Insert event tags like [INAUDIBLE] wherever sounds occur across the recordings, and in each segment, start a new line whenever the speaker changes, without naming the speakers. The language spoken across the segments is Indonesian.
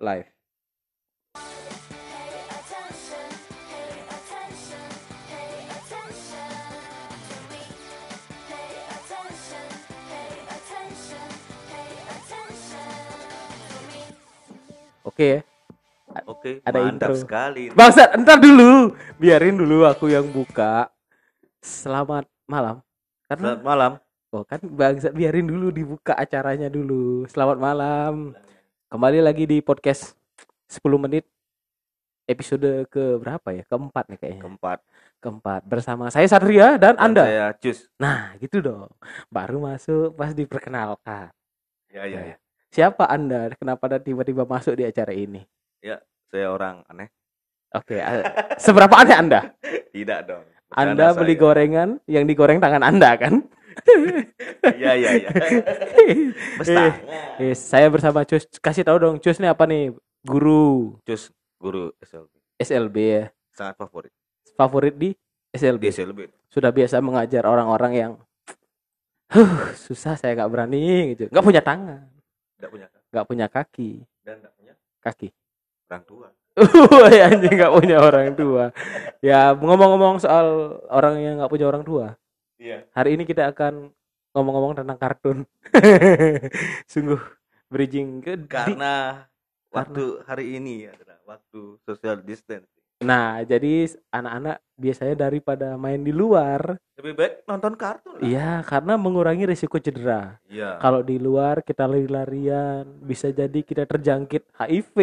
live. Oke ya.
Oke,
Ada
mantap
intro.
sekali.
Bangsat, entar dulu. Biarin dulu aku yang buka. Selamat malam. Karena
Selamat malam.
oh kan bangsat biarin dulu dibuka acaranya dulu. Selamat malam. Kembali lagi di podcast 10 menit episode ke berapa ya? Keempat nih kayaknya.
Keempat.
Keempat bersama saya Satria dan
Dan
Anda.
Saya Cus.
Nah, gitu dong. Baru masuk pas diperkenalkan.
Ya, ya, ya.
Siapa Anda? Kenapa ada tiba-tiba masuk di acara ini?
Saya orang aneh.
Oke, a- seberapa aneh Anda? [LAUGHS]
Tidak dong.
Anda beli
saya.
gorengan yang digoreng tangan Anda kan?
Iya, iya, iya. [LAUGHS] Bestanya.
Eh, saya bersama Cus. Kasih tahu dong, Cus ini apa nih? Guru
Cus, guru SLB.
SLB ya.
Sangat favorit.
Favorit di SLB.
Di SLB.
Sudah biasa mengajar orang-orang yang huh, susah saya nggak berani gitu. Nggak punya tangan,
Tidak punya
nggak punya kaki.
dan tidak punya
Kaki.
orang tua.
Ya [LAUGHS] anjing nggak punya orang tua. Ya ngomong-ngomong soal orang yang nggak punya orang tua,
Iya.
hari ini kita akan ngomong-ngomong tentang kartun. [LAUGHS] Sungguh bridging ke di-
Karena waktu hari ini adalah waktu social distance.
Nah, jadi anak-anak biasanya daripada main di luar,
Lebih baik nonton kartun lah.
iya karena mengurangi risiko cedera.
Iya.
Kalau di luar kita lari-larian, bisa jadi kita terjangkit HIV,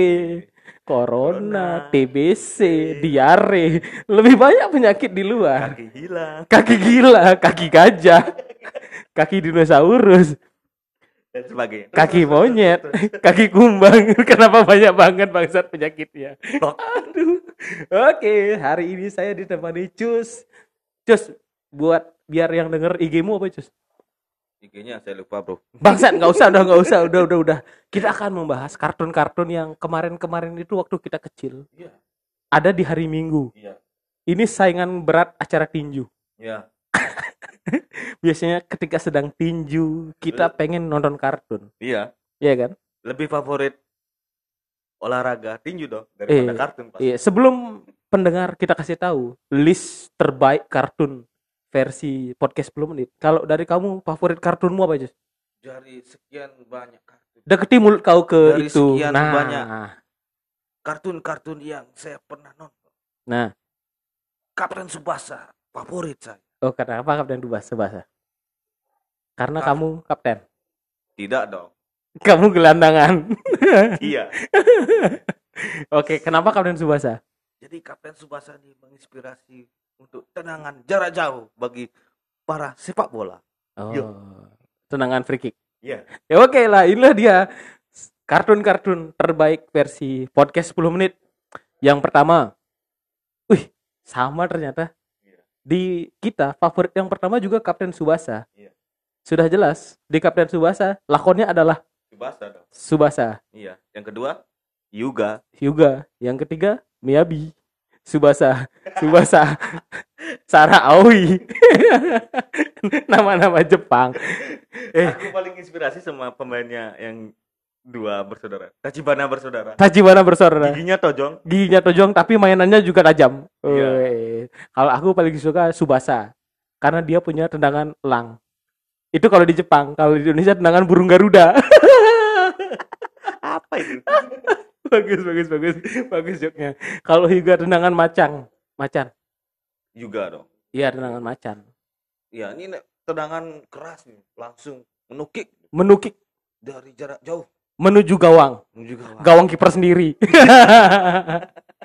corona,
Corona,
TBC, diare. Lebih banyak penyakit di luar.
Kaki hilang
Kaki gila, kaki gajah, [LAUGHS] kaki dinosaurus,
dan sebagainya.
kaki monyet, kaki kumbang. [LAUGHS] Kenapa banyak banget bangsat penyakitnya? Aduh. Oke, hari ini saya ditemani Cus. Cus, buat biar yang denger IG-mu apa, Cus?
IG-nya saya lupa, Bro.
Bangsat, nggak usah, udah nggak usah, udah, udah, udah. Kita akan membahas kartun-kartun yang kemarin-kemarin itu waktu kita kecil.
Iya.
Ada di hari Minggu.
Iya.
Ini saingan berat acara tinju.
Iya. [LAUGHS]
Biasanya ketika sedang tinju, kita pengen nonton kartun.
Iya.
Iya kan?
Lebih favorit olahraga tinju dong daripada
Iya.
kartun Pak.
Iya, sebelum pendengar kita kasih tahu list terbaik kartun versi podcast 10 menit. Kalau dari kamu favorit kartunmu apa, Jus?
Dari sekian banyak kartun.
Deketi mulut kau ke
Dari
itu.
sekian
nah,
banyak. Kartun-kartun yang saya pernah nonton.
nah.
Kapten Subasa favorit saya.
Oh, kenapa Kapten Dubasa bahasa? Karena kamu kapten.
Tidak dong.
Kamu gelandangan. [LAUGHS]
iya. [LAUGHS]
Oke, kenapa Kapten Subasa?
Jadi Kapten Subasa ini menginspirasi untuk tenangan jarak jauh bagi para sepak bola.
Oh,
Yo.
tenangan free kick.
Iya.
Ya oke lah, inilah dia kartun-kartun terbaik versi podcast 10 menit. Yang pertama, wih, sama ternyata. Di kita favorit yang pertama juga Kapten Subasa.
Iya.
Sudah jelas, di Kapten Subasa lakonnya adalah
Subasa dong.
Subasa.
Iya. Yang kedua, Yuga.
Hyuga. Yang ketiga, Miyabi. Subasa. Subasa. [LAUGHS] Sarah Aoi. [LAUGHS] Nama-nama Jepang. Eh.
Aku paling inspirasi sama pemainnya yang dua bersaudara. Tachibana bersaudara.
Tachibana bersaudara.
Giginya tojong.
Giginya tojong tapi mainannya juga tajam.
Iya.
Kalau aku paling suka Subasa. Karena dia punya tendangan elang. Itu kalau di Jepang, kalau di Indonesia tendangan burung Garuda. [LAUGHS]
Apa itu? [LAUGHS]
bagus, bagus, bagus. Bagus joknya. Kalau Hyuga tendangan macang. Macan.
Juga dong.
Iya, tendangan macan.
Iya, ini tendangan keras nih, langsung menukik
Menukik
dari jarak jauh
menuju gawang.
menuju gawang.
gawang kiper sendiri. [LAUGHS]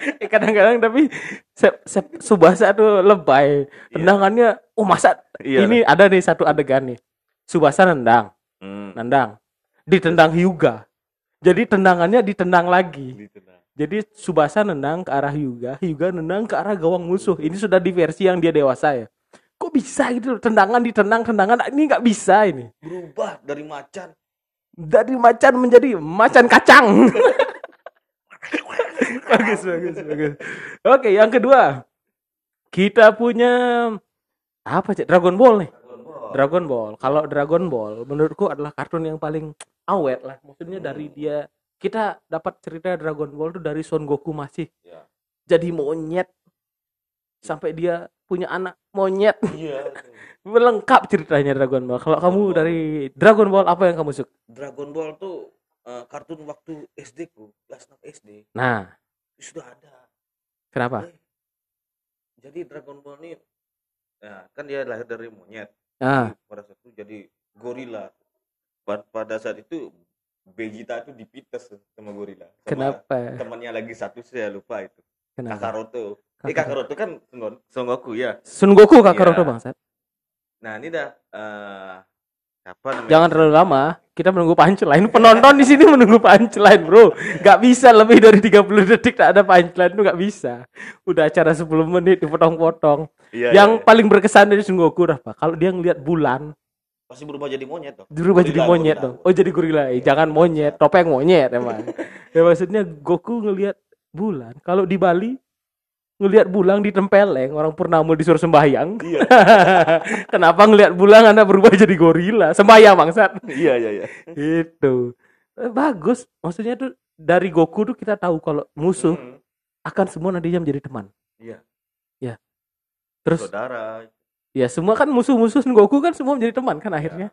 Eh, Kadang-kadang tapi se- se- Subasa tuh lebay.
Iya.
Tendangannya, oh masa
Iya.
ini ada nih satu adegan nih. Subasa nendang,
Hmm,
nendang, ditendang Hyuga. Jadi tendangannya ditendang lagi.
ditendang.
Jadi Subasa nendang ke arah Hyuga, Hyuga nendang ke arah gawang musuh. Ini sudah di versi yang dia dewasa ya. Kok bisa gitu tendangan ditendang tendangan ini nggak bisa ini.
Berubah dari macan.
Dari macan menjadi macan kacang. [LAUGHS] bagus bagus bagus. Oke, yang kedua. Kita punya apa sih? Dragon Ball nih. Dragon Ball. Kalau Dragon Ball menurutku adalah kartun yang paling awet lah. Maksudnya dari dia kita dapat cerita Dragon Ball tuh dari Son Goku masih
Ya.
jadi monyet sampai dia punya anak monyet
Iya. [LAUGHS]
lengkap ceritanya Dragon Ball kalau kamu
Ball.
dari Dragon Ball apa yang kamu suka
Dragon Ball tuh eh, kartun waktu SD ku, kelas 6 SD.
nah
sudah ada.
kenapa
Eh, Jadi Dragon Ball ini nah, kan dia lahir dari monyet.
ah
pada saat itu jadi gorila. Pa- Pada saat itu Vegeta itu dipites sama gorila. Sama
kenapa
Temannya lagi satu saya lupa itu.
kenapa
Kakaroto. Eh Kakaroto kan Son- Son Goku ya.
Sun Goku Kakaroto
Iya.
bangsat.
Nah ini dah eh apa namanya?
jangan terlalu lama. Kita menunggu punchline. Penonton di sini menunggu punchline bro. Nggak bisa lebih dari 30 detik tak ada punchline tuh nggak bisa. Udah acara 10 menit dipotong-potong.
Iya,
yang
iya, iya.
paling berkesan dari Sun Goku apa kalau dia ngeliat bulan
pasti berubah jadi monyet dong.
berubah jadi
Gorila,
monyet
gorila.
dong. Oh jadi gorila. Eh, jangan monyet. Topeng monyet emang. [LAUGHS] Ya maksudnya Goku ngelihat bulan. Kalau di Bali ngelihat bulan ditempeleng orang purnama disuruh sembahyang.
Iya. [LAUGHS]
kenapa ngelihat bulan anda berubah jadi gorila? Sembahyang bangsat
Iya iya iya.
itu. Eh, bagus. Maksudnya tuh dari Goku tuh kita tahu kalau musuh
Hmm,
akan semua nantinya menjadi teman.
Iya.
terus
Saudara.
ya semua kan musuh-musuh Goku kan semua menjadi teman kan akhirnya.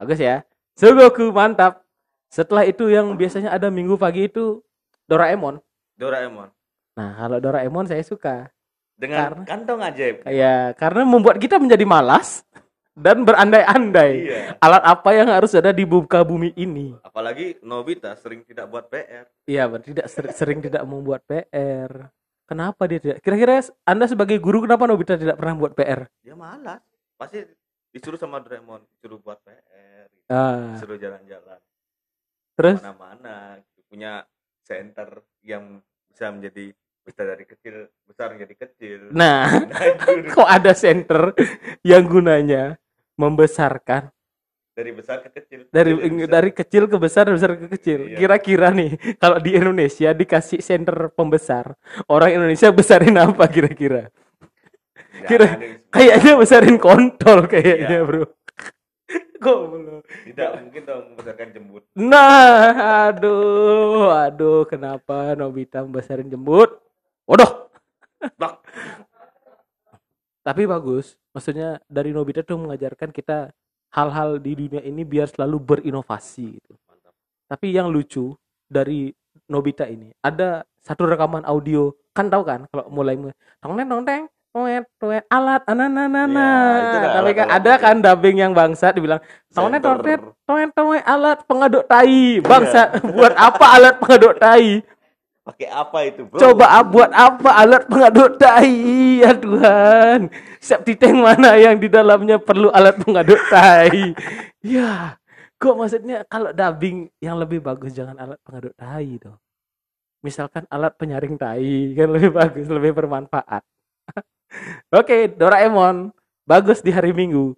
Bagus ya. Son Goku mantap. Setelah itu yang biasanya ada minggu pagi itu Doraemon.
Doraemon.
Nah kalau Doraemon saya suka
Dengan
Karena-
kantong ajaib.
ya karena membuat kita menjadi malas dan berandai-andai
Iya.
alat apa yang harus ada di muka bumi ini
Apalagi Nobita sering tidak buat PR.
Iya, tidak ser- sering tidak membuat PR. Kenapa dia tidak? Kira-kira Anda sebagai guru kenapa Nobita tidak pernah buat PR?
Dia malas. Pasti disuruh sama Doraemon, disuruh buat PR, gitu.
Ah,
disuruh jalan-jalan
terus
mana-mana, gitu. punya center yang bisa menjadi besar dari kecil, besar menjadi kecil.
nah,
Nah, [LAUGHS]
kok ada center yang gunanya membesarkan
dari besar ke kecil.
dari
Kecil ke besar.
dari kecil ke besar dari besar ke kecil.
Iya.
Kira-kira nih kalau di Indonesia dikasih center pembesar, orang Indonesia besarin apa kira-kira? Kira- Kayaknya besarin kontol kayaknya,
Iya.
Bro. [LAUGHS] Kok belum?
tidak mungkin dong membesarkan jembut.
Nah, aduh, aduh, kenapa Nobita membesarin jembut? Waduh. Tapi bagus, maksudnya dari Nobita tuh mengajarkan kita hal-hal di dunia ini biar selalu berinovasi gitu.
Mantap.
Tapi yang lucu dari Nobita ini ada satu rekaman audio, kan tahu kan kalau mulai tong teng tong teng toet alat ananana.
Iya, dah
Tapi kan ada kan dubbing yang bangsat dibilang tong teng tong teng
Center.
toet toet alat pengaduk tai. Bangsat, [LAUGHS] buat apa alat pengaduk tai?
Pakai apa itu, Bro?
Coba ah, buat apa alat pengaduk tai? Ya Tuhan. Septic tank mana yang di dalamnya perlu alat pengaduk tai? [LAUGHS] Ya, kok maksudnya kalau dubbing yang lebih bagus jangan alat pengaduk tai dong. Misalkan alat penyaring tai kan lebih bagus, lebih bermanfaat. [LAUGHS] Oke, Doraemon bagus di hari Minggu.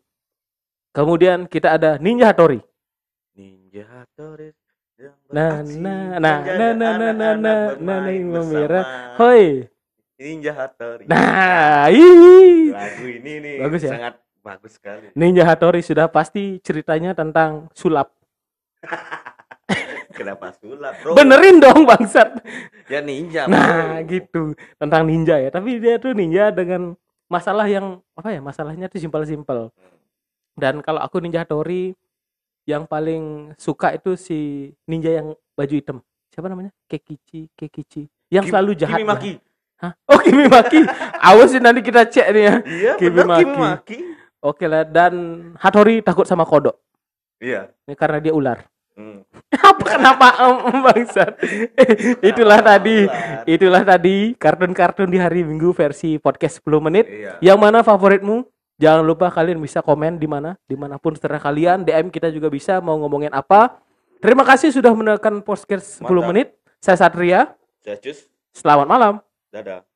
Kemudian kita ada Ninja Hattori.
Ninja Hattori
Nah, nah, nah,
menjaga
nah, nah, nah, nah, nah, nah,
bermain
nah, Memira.
bersama.
Hoi.
Ninja Hattori.
Nah,
lagu ini nih
Bagus ya?
sangat bagus sekali.
Ninja Hattori sudah pasti ceritanya tentang sulap. [LAUGHS]
Kenapa sulap, Bro?
Benerin dong bangsat.
Ya ninja.
Nah,
bro.
gitu. Tentang ninja ya. Tapi dia tuh ninja dengan masalah yang apa ya? Masalahnya tuh simpel-simpel. Dan kalau aku Ninja Hattori yang paling suka itu si ninja yang baju hitam. Siapa namanya? Kekichi, Kekichi. Yang
Kim-
selalu jahat.
Kimi Maki.
Hah? Oh, Kimi Maki. Awas sih nanti kita cek nih ya.
Iya,
Kimi
Kimi
Maki.
Maki.
Oke lah dan Hattori takut sama kodok.
Iya.
Ini karena dia ular.
Hmm. [LAUGHS]
apa kenapa em, bangsat [LAUGHS] itulah
Kenapa
tadi
ular?
itulah tadi kartun-kartun di hari minggu versi podcast 10 menit
Iya.
yang mana favoritmu jangan lupa kalian bisa komen di mana di mana pun terserah kalian DM kita juga bisa mau ngomongin apa terima kasih sudah menekan podcast 10
Mantap.
menit saya Satria
Saya cus.
selamat malam
Dadah.